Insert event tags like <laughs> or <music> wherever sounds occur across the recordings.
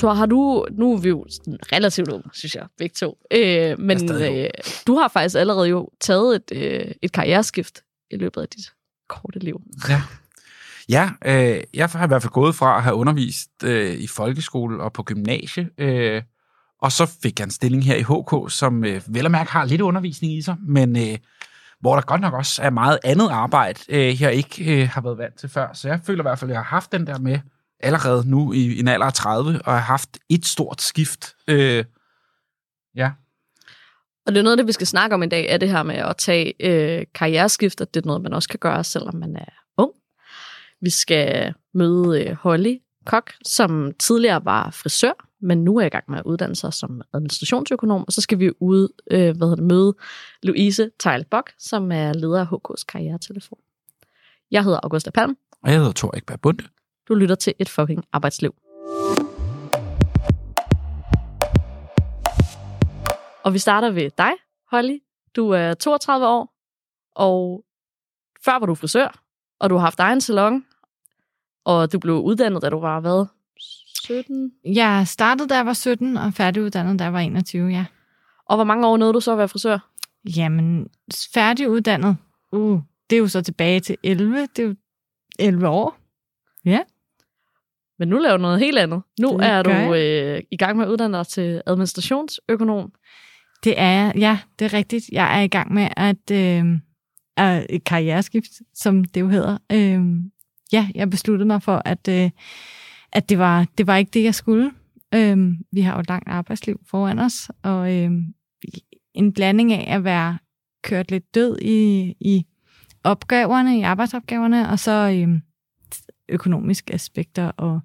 Thor, har du... Nu er vi jo relativt unge, synes jeg, begge to. Øh, men øh, du har faktisk allerede jo taget et, øh, et karriereskift i løbet af dit korte liv. Ja. Ja, øh, jeg har i hvert fald gået fra at have undervist øh, i folkeskole og på gymnasie, øh, og så fik jeg en stilling her i HK, som øh, vel og mærke har lidt undervisning i sig, men øh, hvor der godt nok også er meget andet arbejde, øh, jeg ikke øh, har været vant til før. Så jeg føler i hvert fald, at jeg har haft den der med allerede nu i, i en alder af 30, og har haft et stort skift. Øh, ja. Og det er noget af det, vi skal snakke om i dag, er det her med at tage øh, karriereskift, og det er noget, man også kan gøre, selvom man er ung. Vi skal møde øh, Holly Kok, som tidligere var frisør, men nu er i gang med at uddanne sig som administrationsøkonom, og så skal vi ud, øh, hvad hedder det, møde Louise Tejl Bok, som er leder af HK's karrieretelefon. Jeg hedder Augusta Palm. Og jeg hedder Thor Ekberg Bunde. Du lytter til et fucking arbejdsliv. Og vi starter ved dig, Holly. Du er 32 år, og før var du frisør, og du har haft egen salon, og du blev uddannet, da du var, hvad, 17? Jeg startede, da jeg var 17, og færdiguddannet, da jeg var 21, ja. Og hvor mange år nåede du så at være frisør? Jamen, færdiguddannet, uh, det er jo så tilbage til 11, det er jo 11 år. Ja. Men nu laver du noget helt andet. Nu Det er du øh, i gang med at uddanne dig til administrationsøkonom. Det er jeg. Ja, det er rigtigt. Jeg er i gang med at øh, er et karriereskift, som det jo hedder. Øh, ja, jeg besluttede mig for, at, øh, at det, var, det var ikke det, jeg skulle. Øh, vi har jo et langt arbejdsliv foran os, og øh, en blanding af at være kørt lidt død i, i opgaverne, i arbejdsopgaverne, og så øh, økonomiske aspekter. Og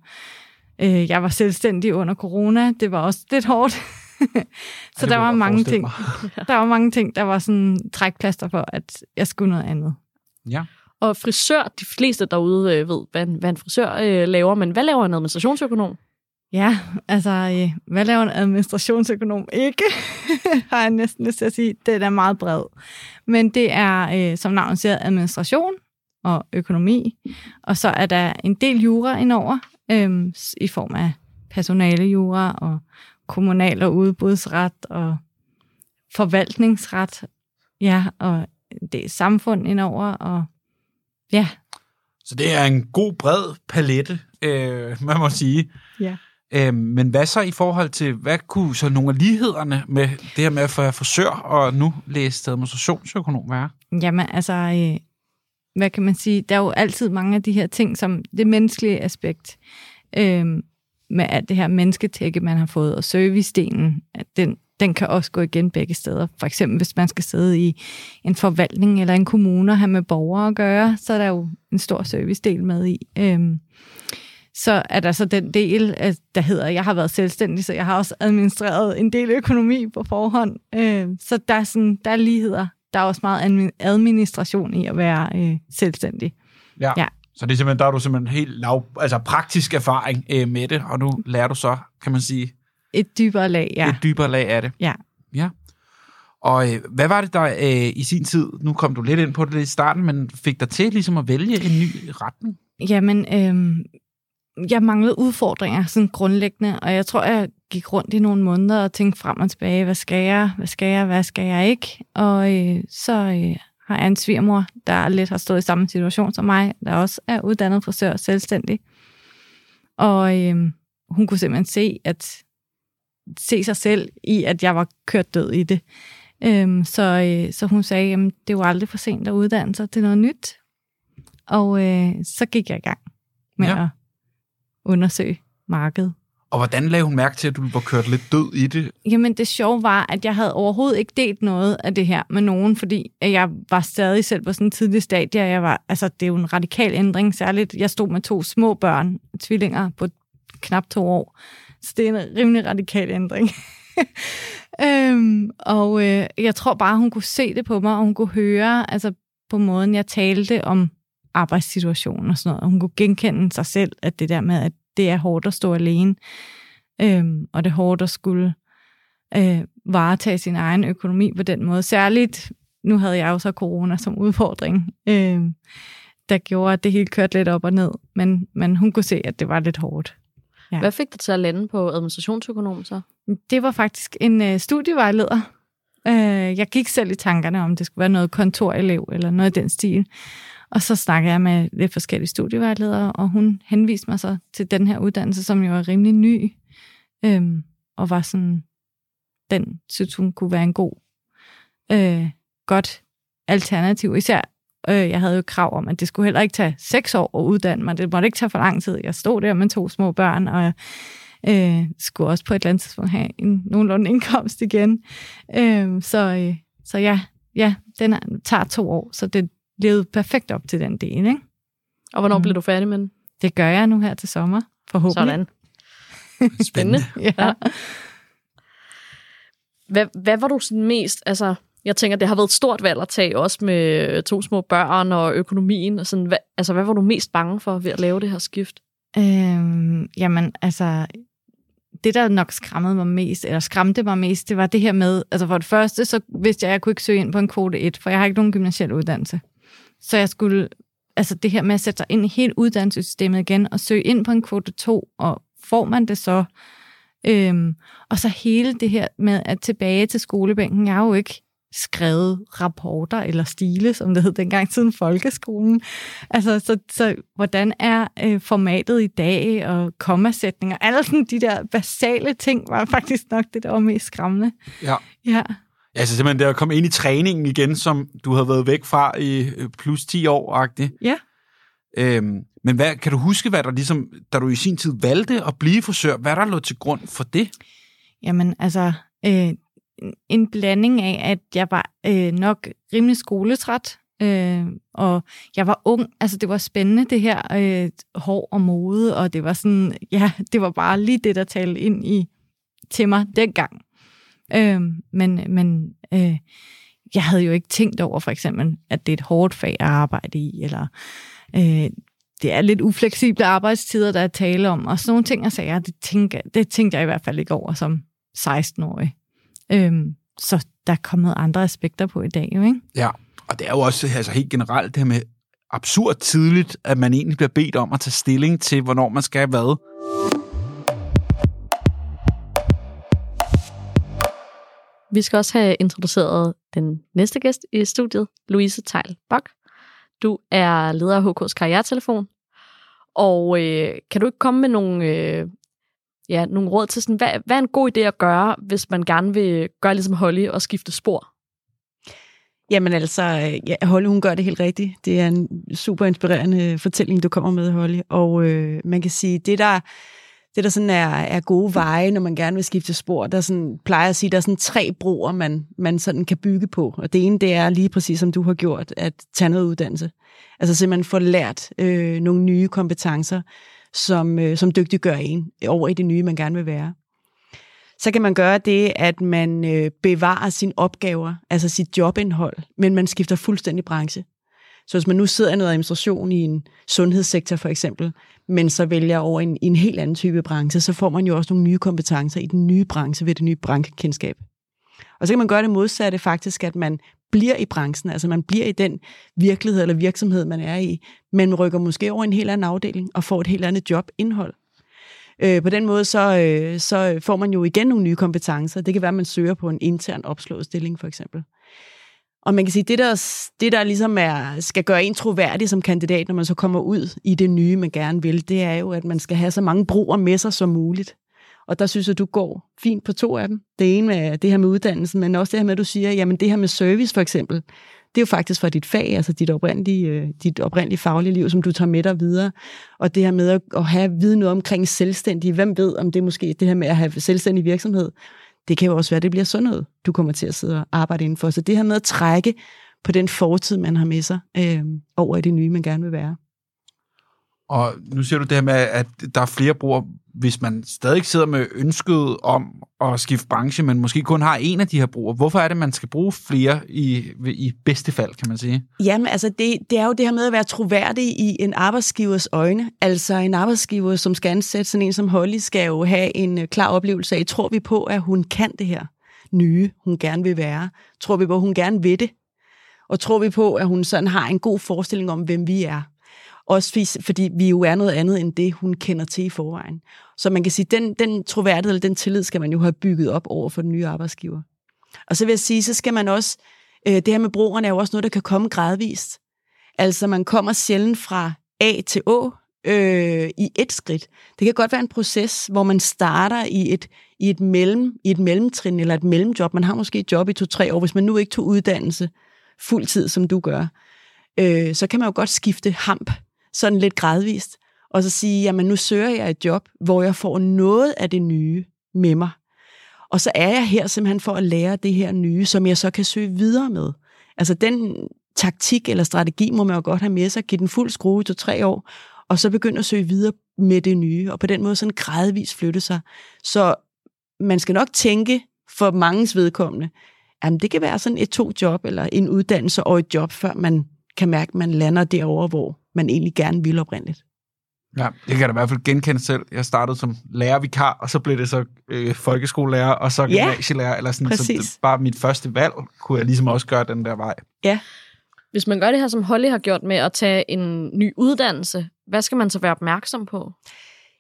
øh, jeg var selvstændig under corona. Det var også lidt hårdt. <laughs> så det der var mange ting. <laughs> Der var mange ting, der var sådan trækplaster for, at jeg skulle noget andet. Ja. Og frisør, de fleste derude øh, ved, hvad en, hvad en frisør øh, laver, men hvad laver en administrationsøkonom? Ja, altså, øh, hvad laver en administrationsøkonom ikke? <laughs> har jeg næsten lyst til at sige. Det er meget bred. Men det er, øh, som navnet siger, administration og økonomi. Og så er der en del jura indover, øh, i form af personalejura og kommunal- og udbudsret og forvaltningsret. Ja, og det er samfund indover, og ja, Så det er en god, bred palette, øh, man må sige. Ja. Øh, men hvad så i forhold til, hvad kunne så nogle af lighederne med det her med at være frisør og nu læse administrationsøkonom være? Jamen, altså, øh, hvad kan man sige? Der er jo altid mange af de her ting, som det menneskelige aspekt, øh, med alt det her mennesketække, man har fået, og servicedelen, at den, den kan også gå igen begge steder. For eksempel, hvis man skal sidde i en forvaltning eller en kommune og have med borgere at gøre, så er der jo en stor servicedel med i. Øh, så er der så den del, at der hedder, jeg har været selvstændig, så jeg har også administreret en del økonomi på forhånd. Øh, så der er, sådan, der er ligheder. Der er også meget admi- administration i at være øh, selvstændig. Ja. Ja. Så det er simpelthen, der er du simpelthen helt lav, altså praktisk erfaring øh, med det, og nu lærer du så, kan man sige, Et dybere lag, ja. et dybere lag af det. Ja. Ja. Og øh, hvad var det, der øh, i sin tid, nu kom du lidt ind på det i starten, men fik dig til ligesom at vælge en ny retning? Jamen, øh, jeg manglede udfordringer sådan grundlæggende, og jeg tror, jeg gik rundt i nogle måneder og tænkte frem og tilbage, hvad skal jeg, hvad skal jeg, hvad skal jeg ikke? Og øh, så øh, har jeg en svigermor, der lidt har stået i samme situation som mig, der også er uddannet frisør og selvstændig. Og øh, hun kunne simpelthen se, at se sig selv i, at jeg var kørt død i det. Øhm, så, øh, så hun sagde, at det er jo aldrig for sent at uddanne sig til noget nyt. Og øh, så gik jeg i gang med Ja. ja. at undersøge markedet. Og hvordan lagde hun mærke til, at du var kørt lidt død i det? Jamen det sjove var, at jeg havde overhovedet ikke delt noget af det her med nogen, fordi at jeg var stadig selv på sådan en tidlig stadie. og Jeg var, altså, det er jo en radikal ændring, særligt. Jeg stod med to små børn, tvillinger på knap to år. Så det er en rimelig radikal ændring. <laughs> øhm, og øh, jeg tror bare, hun kunne se det på mig, og hun kunne høre altså, på måden, jeg talte om arbejdssituationen og sådan noget. Og hun kunne genkende sig selv, at det der med, at det er hårdt at stå alene, øhm, og det er hårdt at skulle øh, varetage sin egen økonomi på den måde. Særligt, nu havde jeg jo så corona som udfordring, øh, der gjorde, at det hele kørte lidt op og ned, men, men hun kunne se, at det var lidt hårdt. Ja. Hvad fik dig til at lande på administrationsøkonom så? Det var faktisk en øh, studievejleder. Øh, jeg gik selv i tankerne om, det skulle være noget kontorelev eller noget i den stil. Og så snakkede jeg med lidt forskellige studievejledere, og hun henviste mig så til den her uddannelse, som jo er rimelig ny, øhm, og var sådan, den synes hun kunne være en god, øh, godt alternativ. Især, øh, jeg havde jo krav om, at det skulle heller ikke tage seks år at uddanne mig. Det måtte ikke tage for lang tid. Jeg stod der med to små børn, og øh, skulle også på et eller andet tidspunkt have en nogenlunde indkomst igen. Øh, så, øh, så ja, ja, den er, tager to år, så det levede perfekt op til den del. Ikke? Og hvornår Mm. blev du færdig med den? Det gør jeg nu her til sommer, forhåbentlig. Sådan. <laughs> Spændende. Ja. Ja. Hvad, hvad var du sådan mest, altså, jeg tænker, det har været et stort valg at tage, også med to små børn og økonomien, og sådan, hvad, altså, hvad var du mest bange for ved at lave det her skift? Øhm, jamen, altså, det der nok skræmmede mig mest, eller skræmte mig mest, det var det her med, altså for det første, så vidste jeg, at jeg kunne ikke søge ind på en kvote 1, for jeg har ikke nogen gymnasiel uddannelse. Så jeg skulle, altså det her med at sætte sig ind i hele uddannelsessystemet igen, og søge ind på en kvote 2, og får man det så? Øhm, og så hele det her med at tilbage til skolebænken, jeg har jo ikke skrevet rapporter eller stile, som det hed dengang siden folkeskolen. Altså, så, så hvordan er øh, formatet i dag, og kommasætninger, alle sådan de der basale ting, var faktisk nok det, der var mest skræmmende. Ja. Ja. Altså simpelthen det at komme ind i træningen igen, som du havde været væk fra i øh, plus 10 år-agtigt. Ja. Øhm, men hvad, kan du huske, hvad der ligesom, da du i sin tid valgte at blive frisør, hvad der lå til grund for det? Jamen, altså, øh, en blanding af, at jeg var øh, nok rimelig skoletræt, øh, og jeg var ung. Altså, det var spændende, det her øh, hår og mode, og det var sådan, ja, det var bare lige det, der talte ind i til mig dengang. Øh, men men øh, jeg havde jo ikke tænkt over, for eksempel, at det er et hårdt fag at arbejde i, eller øh, det er lidt ufleksible arbejdstider, der er tale om, og sådan nogle ting og sager, det, tænker, det tænkte jeg i hvert fald ikke over som 16-årig. Øhm, så der er kommet andre aspekter på i dag, jo, ikke? Ja, og det er jo også altså helt generelt det her med absurd tidligt, at man egentlig bliver bedt om at tage stilling til, hvornår man skal hvad. Vi skal også have introduceret den næste gæst i studiet, Louise Tejl Bok. Du er leder af HK's karrieretelefon, og øh, kan du ikke komme med nogle, øh, ja, nogle råd til, sådan, hvad, hvad er en god idé at gøre, hvis man gerne vil gøre ligesom Holly og skifte spor? Jamen altså, øh, ja, Holly, hun gør det helt rigtigt. Det er en super inspirerende fortælling, du kommer med, Holly. Og øh, man kan sige, det der, det der sådan er, er gode veje, når man gerne vil skifte spor, der sådan, plejer at sige, der er sådan tre broer, man, man sådan kan bygge på. Og det ene, det er lige præcis som du har gjort, at tage noget uddannelse. Altså simpelthen få lært øh, nogle nye kompetencer, som, øh, som dygtiggør en over i det nye, man gerne vil være så kan man gøre det, at man øh, bevarer sine opgaver, altså sit jobindhold, men man skifter fuldstændig branche. Så hvis man nu sidder i noget administration i en sundhedssektor for eksempel, men så vælger over i en, en helt anden type branche, så får man jo også nogle nye kompetencer i den nye branche ved det nye branchekendskab. Og så kan man gøre det modsatte faktisk, at man bliver i branchen, altså man bliver i den virkelighed eller virksomhed, man er i, men rykker måske over i en helt anden afdeling og får et helt andet jobindhold. Øh, på den måde, så, øh, så får man jo igen nogle nye kompetencer. Det kan være, at man søger på en intern opslået stilling, for eksempel. Og man kan sige, det der, det der ligesom er, skal gøre en troværdig som kandidat, når man så kommer ud i det nye, man gerne vil, det er jo, at man skal have så mange broer med sig som muligt. Og der synes jeg, du går fint på to af dem. Det ene er det her med uddannelsen, men også det her med, at du siger, jamen det her med service for eksempel, det er jo faktisk fra dit fag, altså dit oprindelige, øh, dit oprindelige faglige liv, som du tager med dig videre. Og det her med at have viden noget omkring selvstændige, hvem ved, om det er måske det her med at have selvstændig virksomhed, det kan jo også være, at det bliver sådan noget, du kommer til at sidde og arbejde indenfor. Så det her med at trække på den fortid, man har med sig, øh, over i det nye, man gerne vil være. Og nu siger du det her med, at der er flere brugere, hvis man stadig sidder med ønsket om at skifte branche, men måske kun har en af de her brugere. Hvorfor er det, man skal bruge flere i, i bedste fald, kan man sige? Jamen, altså det, det er jo det her med at være troværdig i en arbejdsgivers øjne. Altså en arbejdsgiver, som skal ansætte sådan en som Holly, skal jo have en øh, klar oplevelse af, tror vi på, at hun kan det her nye, hun gerne vil være? Tror vi på, at hun gerne vil det? Og tror vi på, at hun sådan har en god forestilling om, hvem vi er? Også fordi vi jo er noget andet end det, hun kender til i forvejen. Så man kan sige, den, den troværdighed eller den tillid skal man jo have bygget op over for den nye arbejdsgiver. Og så vil jeg sige, så skal man også, øh, det her med brugerne er jo også noget, der kan komme gradvist. Altså man kommer sjældent fra A til Å øh, i et skridt. Det kan godt være en proces, hvor man starter i et, i et, mellem, i et mellemtrin eller et mellemjob. Man har måske et job i to-tre år, hvis man nu ikke tog uddannelse fuldtid, som du gør. Øh, så kan man jo godt skifte hamp sådan lidt gradvist, og så sige, jamen nu søger jeg et job, hvor jeg får noget af det nye med mig. Og så er jeg her simpelthen for at lære det her nye, som jeg så kan søge videre med. Altså den taktik eller strategi må man jo godt have med sig, give den fuld skrue til tre år, og så begynde at søge videre med det nye, og på den måde sådan gradvist flytte sig. Så man skal nok tænke for mangens vedkommende, jamen det kan være sådan et to job, eller en uddannelse og et job, før man kan mærke, at man lander derover, hvor man egentlig gerne vil oprindeligt. Ja, det kan jeg da i hvert fald genkende selv. Jeg startede som lærervikar, og så blev det så øh, folkeskolelærer, og så gymnasielærer, ja, eller sådan, så det, bare mit første valg kunne jeg ligesom også gøre den der vej. Ja. Hvis man gør det her, som Holly har gjort med at tage en ny uddannelse, hvad skal man så være opmærksom på?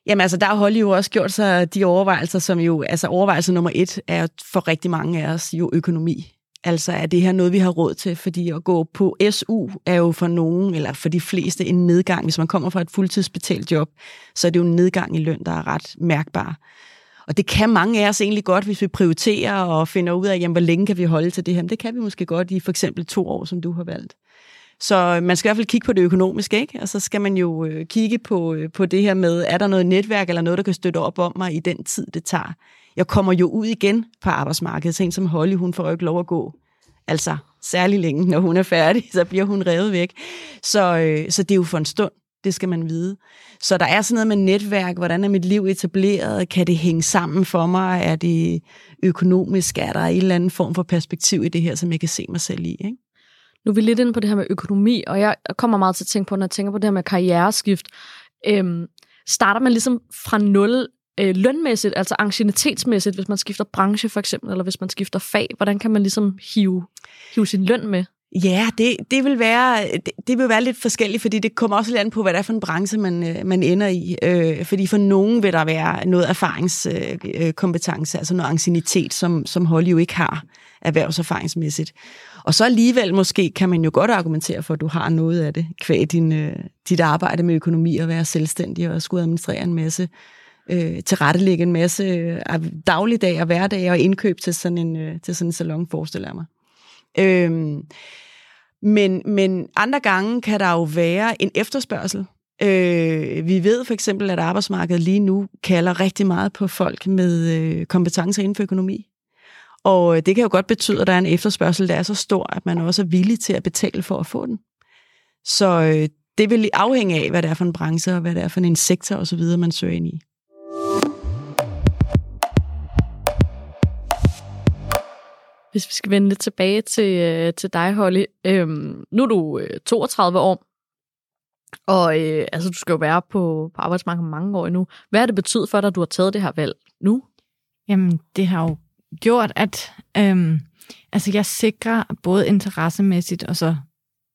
Jamen altså, der har Holly jo også gjort sig de overvejelser, som jo, altså overvejelse nummer et er for rigtig mange af os jo økonomi. Altså er det her noget, vi har råd til? Fordi at gå på SU er jo for nogen, eller for de fleste, en nedgang. Hvis man kommer fra et fuldtidsbetalt job, så er det jo en nedgang i løn, der er ret mærkbar. Og det kan mange af os egentlig godt, hvis vi prioriterer og finder ud af, jamen, hvor længe kan vi holde til det her. Men det kan vi måske godt i for eksempel to år, som du har valgt. Så øh, man skal i hvert fald kigge på det økonomiske, ikke? Og så skal man jo øh, kigge på, øh, på det her med, er der noget netværk eller noget, der kan støtte op om mig i den tid, det tager. Jeg kommer jo ud igen på arbejdsmarkedet. Så en som Holly, hun får jo ikke lov at gå. Altså, særlig længe, når hun er færdig, <laughs> så bliver hun revet væk. Så, øh, så det er jo for en stund. Det skal man vide. Så der er sådan noget med netværk. Hvordan er mit liv etableret? Kan det hænge sammen for mig? Er det økonomisk? Er der en eller anden form for perspektiv i det her, som jeg kan se mig selv i? Ikke? Nu er vi lidt inde på det her med økonomi, og jeg kommer meget til at tænke på, når jeg tænker på det her med karriereskift. Øhm, starter man ligesom fra nul øh, lønmæssigt, altså anciennitetsmæssigt, hvis man skifter branche for eksempel, eller hvis man skifter fag? Hvordan kan man ligesom hive, hive sin løn med? Ja, det, det, vil være, det, det vil være lidt forskelligt, fordi det kommer også lidt an på, hvad det er for en branche, man, øh, man ender i. Øh, fordi for nogen vil der være noget erfaringskompetence, øh, altså noget ancienitet, som, som Holly jo ikke har erhvervserfaringsmæssigt. Og så alligevel måske kan man jo godt argumentere for, at du har noget af det, kvæg din, øh, dit arbejde med økonomi og være selvstændig og skulle administrere en masse, øh, tilrettelægge en masse øh, dagligdag og hverdag og indkøb til sådan en, øh, til sådan en salon, forestiller jeg mig. Øh, men, men andre gange kan der jo være en efterspørgsel. Øh, vi ved for eksempel, at arbejdsmarkedet lige nu kalder rigtig meget på folk med øh, kompetencer inden for økonomi. Og øh, det kan jo godt betyde, at der er en efterspørgsel, der er så stor, at man også er villig til at betale for at få den. Så øh, det vil afhænge af, hvad det er for en branche, og hvad det er for en sektor osv., man søger ind i. Hvis vi skal vende lidt tilbage til, øh, til dig, Holly. Øhm, nu er du øh, 32 år, og øh, altså, du skal jo være på, på arbejdsmarkedet mange år endnu. Hvad har det betydet for dig, at du har taget det her valg nu? Jamen, det har jo gjort, at øhm, altså, jeg sikrer både interessemæssigt, og så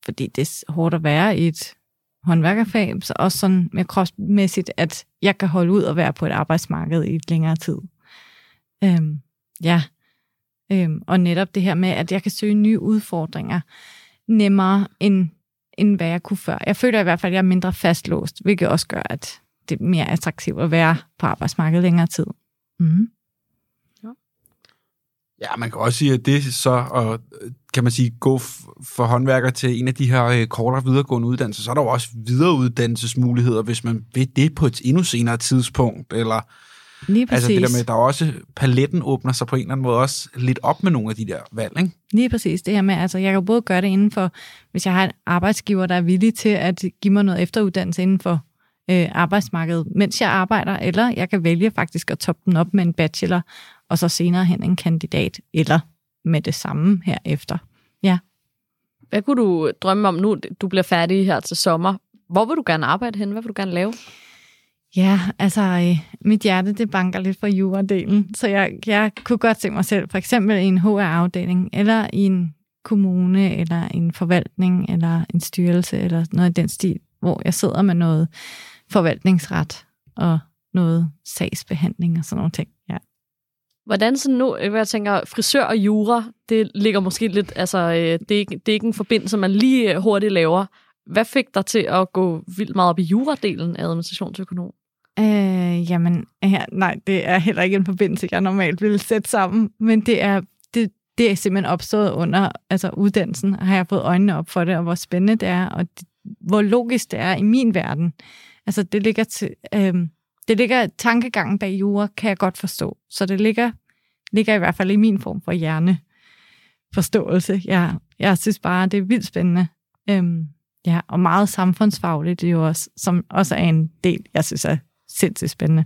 fordi det er hårdt at være i et håndværkerfag, så også sådan mere kropsmæssigt, at jeg kan holde ud og være på et arbejdsmarked i et længere tid. Øhm, ja, øhm, og netop det her med, at jeg kan søge nye udfordringer nemmere, end, end hvad jeg kunne før. Jeg føler i hvert fald, at jeg er mindre fastlåst, hvilket også gør, at det er mere attraktivt at være på arbejdsmarkedet længere tid. Mm. Ja, man kan også sige, at det så, og kan man sige, gå for håndværker til en af de her øh, kortere videregående uddannelser, så er der jo også videreuddannelsesmuligheder, hvis man vil det på et endnu senere tidspunkt, eller Lige præcis. altså det der med, der er også, paletten åbner sig på en eller anden måde også lidt op med nogle af de der valg, ikke? Lige præcis, det her med, altså jeg kan både gøre det inden for, hvis jeg har en arbejdsgiver, der er villig til at give mig noget efteruddannelse inden for øh, arbejdsmarkedet, mens jeg arbejder, eller jeg kan vælge faktisk at toppe den op med en bachelor, og så senere hen en kandidat, eller med det samme herefter. Ja. Hvad kunne du drømme om nu, du bliver færdig her til sommer? Hvor vil du gerne arbejde hen? Hvad vil du gerne lave? Ja, altså øh, mit hjerte, det banker lidt for juradelen, så jeg, jeg kunne godt se mig selv for eksempel i en HR-afdeling, eller i en kommune, eller en forvaltning, eller en styrelse, eller noget i den stil. hvor jeg sidder med noget forvaltningsret og noget sagsbehandling og sådan nogle ting. Ja. Hvordan sådan nu, øh, jeg tænker, frisør og jura, det ligger måske lidt, altså øh, det er, ikke, det er ikke en forbindelse, man lige øh, hurtigt laver. Hvad fik dig til at gå vildt meget op i juradelen af administrationsøkonom? Øh, jamen, ja, nej, det er heller ikke en forbindelse, jeg normalt ville sætte sammen, men det er, det, det er simpelthen opstået under altså uddannelsen, har jeg fået øjnene op for det, og hvor spændende det er, og det, hvor logisk det er i min verden. Altså, det ligger til, øh, det ligger tankegangen bag jura, kan jeg godt forstå. Så det ligger, ligger i hvert fald i min form for hjerneforståelse. Jeg, jeg synes bare, det er vildt spændende. Øhm, ja, og meget samfundsfagligt, det er jo også, som også er en del, jeg synes er sindssygt spændende.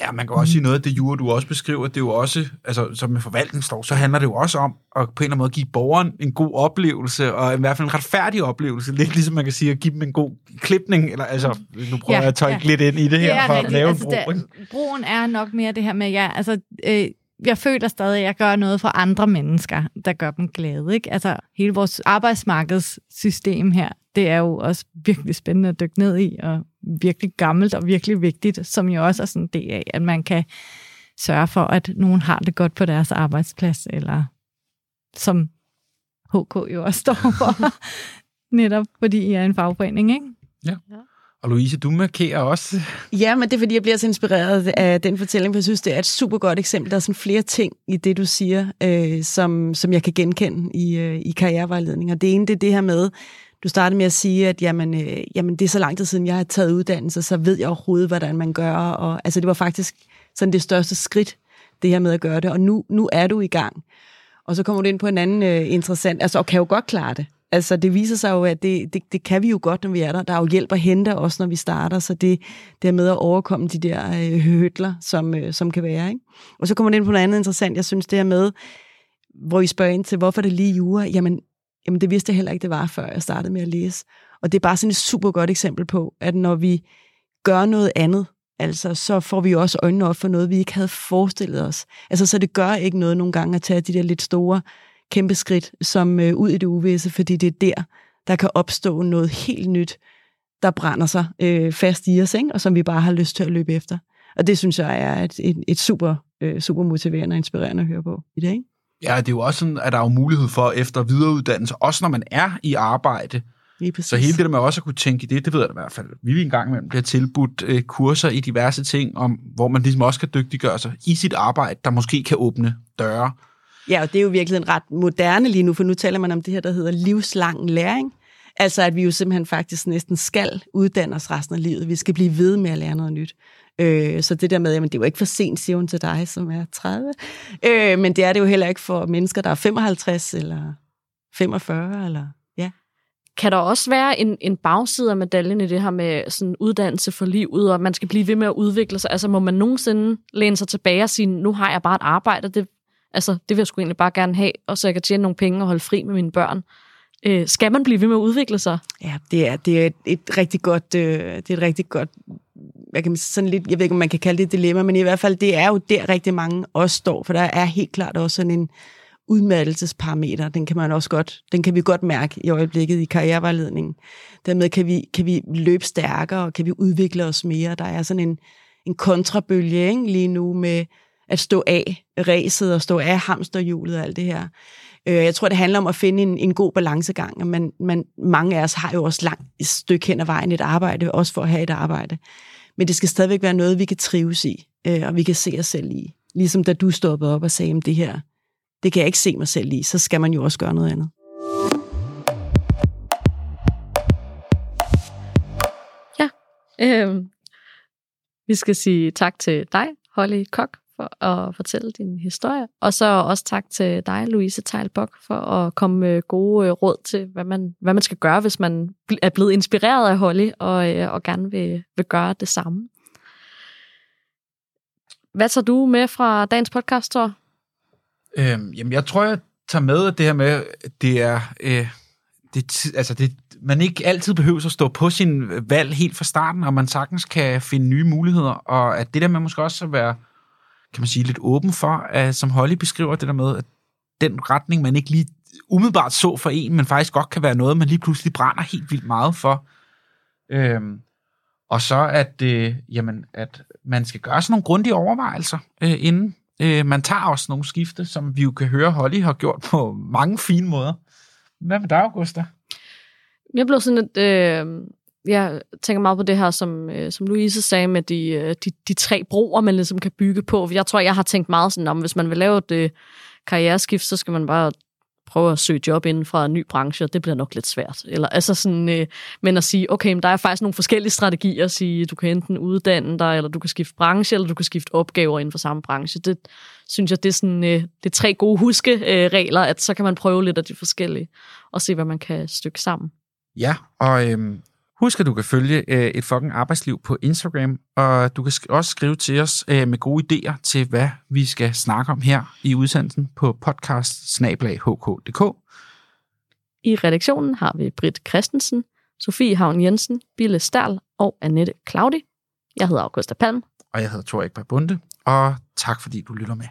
Ja, man kan også sige noget af det jure, du også beskriver, det er jo også, altså som med forvaltningslov, så handler det jo også om at på en eller anden måde give borgeren en god oplevelse, og i hvert fald en retfærdig oplevelse. Lidt ligesom man kan sige at give dem en god klipning, eller altså, nu prøver ja, jeg at tolke ja. lidt ind i det, det her, for rigtigt. at lave altså, en bro. Der, broen er nok mere det her med, ja, altså, øh, jeg føler stadig, at jeg gør noget for andre mennesker, der gør dem glade. Ikke? Altså, hele vores arbejdsmarkedssystem her, det er jo også virkelig spændende at dykke ned i, og virkelig gammelt og virkelig vigtigt, som jo også er sådan en del af, at man kan sørge for, at nogen har det godt på deres arbejdsplads, eller som HK jo også står for, <laughs> netop fordi I er en fagforening, ikke? Ja. Og Louise, du markerer også. Ja, men det er, fordi jeg bliver så inspireret af den fortælling, for jeg synes, det er et super godt eksempel. Der er sådan flere ting i det, du siger, øh, som, som jeg kan genkende i, øh, i karrierevejledning. Og det ene, det er det her med, du startede med at sige, at jamen, øh, jamen, det er så lang tid siden, jeg har taget uddannelse, så ved jeg overhovedet, hvordan man gør. Og, altså, det var faktisk sådan det største skridt, det her med at gøre det. Og nu, nu er du i gang. Og så kommer du ind på en anden øh, interessant, altså, og kan jo godt klare det. Altså, det viser sig jo, at det, det, det kan vi jo godt, når vi er der. Der er jo hjælp at hente også, når vi starter, så det, det er med at overkomme de der øh, høtler, som, øh, som kan være. Ikke? Og så kommer det ind på noget andet interessant. Jeg synes, det er med, hvor I spørger ind til, hvorfor det lige jura? Jamen, jamen, det vidste jeg heller ikke, det var, før jeg startede med at læse. Og det er bare sådan et super godt eksempel på, at når vi gør noget andet, altså, så får vi også øjnene op for noget, vi ikke havde forestillet os. Altså, så det gør ikke noget nogle gange at tage de der lidt store kæmpe skridt som øh, ud i det uvisse, fordi det er der, der kan opstå noget helt nyt, der brænder sig øh, fast i os, ikke? og som vi bare har lyst til at løbe efter. Og det synes jeg er et, et, et super, øh, super motiverende og inspirerende at høre på i dag. Ikke? Ja, det er jo også sådan, at der er jo mulighed for efter videreuddannelse, også når man er i arbejde. Så hele det der med også at kunne tænke i det, det ved jeg i hvert fald. Vi vil engang imellem bliver tilbudt øh, kurser i diverse ting, om, hvor man ligesom også kan dygtiggøre sig i sit arbejde, der måske kan åbne døre Ja, og det er jo virkelig en ret moderne lige nu, for nu taler man om det her, der hedder livslang læring. Altså, at vi jo simpelthen faktisk næsten skal uddanne os resten af livet. Vi skal blive ved med at lære noget nyt. Øh, så det der med, jamen det er jo ikke for sent, siger hun til dig, som er 30. Øh, men det er det jo heller ikke for mennesker, der er 55 eller 45, eller ja. Kan der også være en, en bagside af medaljen i det her med sådan uddannelse for livet, og man skal blive ved med at udvikle sig? Altså må man nogensinde læne sig tilbage og sige, nu har jeg bare et arbejde, det Altså, det vil jeg sgu egentlig bare gerne have, og så jeg kan tjene nogle penge og holde fri med mine børn. Øh, skal man blive ved med at udvikle sig? Ja, det er, det er et, et rigtig godt, øh, det er et rigtig godt, jeg, kan sådan lidt, jeg ved ikke, om man kan kalde det et dilemma, men i hvert fald, det er jo der rigtig mange også står, for der er helt klart også sådan en udmattelsesparameter, den kan man også godt, den kan vi godt mærke i øjeblikket i karrierevejledningen. Dermed kan vi, kan vi løbe stærkere, og kan vi udvikle os mere. Der er sådan en, en kontrabølge ikke, lige nu med, at stå af ræset og stå af hamsterhjulet og alt det her. Øh, jeg tror, det handler om at finde en, en god balancegang. Man, man, mange af os har jo også langt et stykke hen ad vejen et arbejde, også for at have et arbejde. Men det skal stadigvæk være noget, vi kan trives i, øh, og vi kan se os selv i. Ligesom da du stoppede op og sagde, at det her, det kan jeg ikke se mig selv i, så skal man jo også gøre noget andet. Ja, øh, vi skal sige tak til dig, Holly Kok, for at fortælle din historie. Og så også tak til dig, Louise Teilbok, for at komme med gode øh, råd til, hvad man, hvad man skal gøre, hvis man er blevet inspireret af Holly og, øh, og gerne vil, vil gøre det samme. Hvad tager du med fra dagens podcast, Thor? Øhm, jamen, jeg tror, jeg tager med at det her med, det er... Øh, det, altså det, man ikke altid behøver at stå på sin valg helt fra starten, og man sagtens kan finde nye muligheder, og at det der med måske også at være kan man sige, lidt åben for, at, som Holly beskriver det der med, at den retning, man ikke lige umiddelbart så for en, men faktisk godt kan være noget, man lige pludselig brænder helt vildt meget for, Øhm, og så at, øh, jamen, at man skal gøre sådan nogle grundige overvejelser, øh, inden øh, man tager også nogle skifte, som vi jo kan høre, Holly har gjort på mange fine måder. Hvad med dig, Augusta? Jeg blev sådan lidt Øh, jeg tænker meget på det her, som, øh, som Louise sagde, med de, øh, de, de tre broer, man ligesom kan bygge på. Jeg tror, jeg har tænkt meget sådan om, hvis man vil lave et øh, karriereskift, så skal man bare prøve at søge job inden fra en ny branche, og det bliver nok lidt svært. Eller, altså sådan, øh, men at sige, okay, men der er faktisk nogle forskellige strategier at sige, du kan enten uddanne dig, eller du kan skifte branche, eller du kan skifte opgaver inden for samme branche. Det synes jeg, det er, sådan, øh, det er tre gode huskeregler, øh, at så kan man prøve lidt af de forskellige, og se, hvad man kan stykke sammen. Ja, og øhm, husk, at du kan følge øh, et fucking arbejdsliv på Instagram, og du kan sk- også skrive til os øh, med gode idéer til, hvad vi skal snakke om her i udsendelsen på podcast I redaktionen har vi Britt Christensen, Sofie Havn Jensen, Bille Stærl og Annette Claudi. Jeg hedder Augusta Palm. Og jeg hedder Tor Ekberg Bunde, og tak fordi du lytter med.